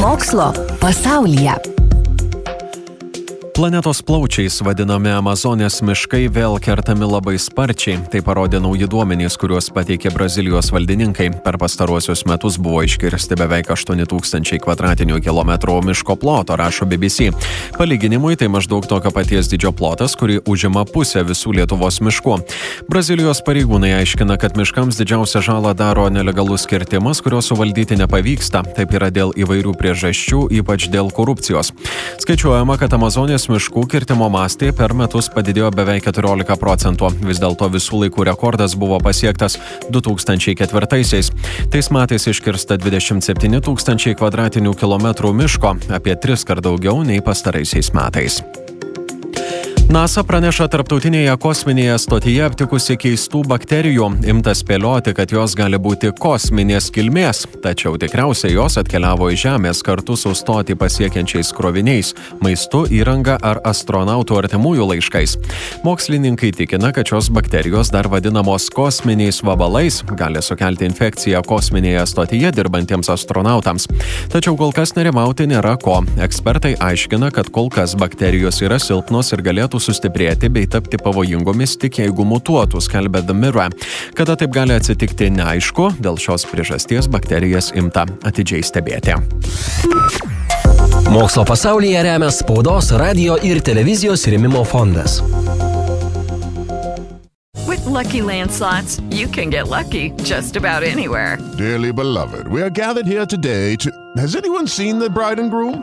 Mokslo pasaulyje. Planetos plaučiais vadinami Amazonės miškai vėl kertami labai sparčiai. Tai parodė nauji duomenys, kuriuos pateikė Brazilijos valdininkai. Per pastaruosius metus buvo iškirsti beveik 8000 km2 miško ploto, rašo BBC. Palyginimui tai maždaug tokio paties dydžio plotas, kurį užima pusę visų Lietuvos miškų. Brazilijos pareigūnai aiškina, kad miškams didžiausią žalą daro nelegalus kirtimas, kurio suvaldyti nepavyksta. Taip yra dėl įvairių priežasčių, ypač dėl korupcijos. Skaičiuojama, kad Amazonės miškų kirtimo mastai per metus padidėjo beveik 14 procentų. Vis dėlto visų laikų rekordas buvo pasiektas 2004-aisiais. Tais metais iškirsta 27 tūkstančiai kvadratinių kilometrų miško, apie tris kart daugiau nei pastaraisiais metais. NASA praneša tarptautinėje kosminėje stotyje aptikusi keistų bakterijų, imta spėlioti, kad jos gali būti kosminės kilmės, tačiau tikriausiai jos atkeliavo į Žemės kartu su stotį pasiekiančiais kroviniais - maistu, įranga ar astronautų artimųjų laiškais. Mokslininkai tikina, kad šios bakterijos dar vadinamos kosminiais vabalais gali sukelti infekciją kosminėje stotyje dirbantiems astronautams. Tačiau kol kas nerimauti nėra ko. Ekspertai aiškina, kad kol kas bakterijos yra silpnos ir galėtų sustiprėti bei tapti pavojingomis tik jeigu mutuotų, skelbė The Mirror. Kada taip gali atsitikti neaišku, dėl šios priežasties bakterijas imta atidžiai stebėti. Mokslo pasaulyje remia spaudos, radio ir televizijos rėmimo fondas. With Lucky Land slots, you can get lucky just about anywhere. Dearly beloved, we are gathered here today to. Has anyone seen the bride and groom?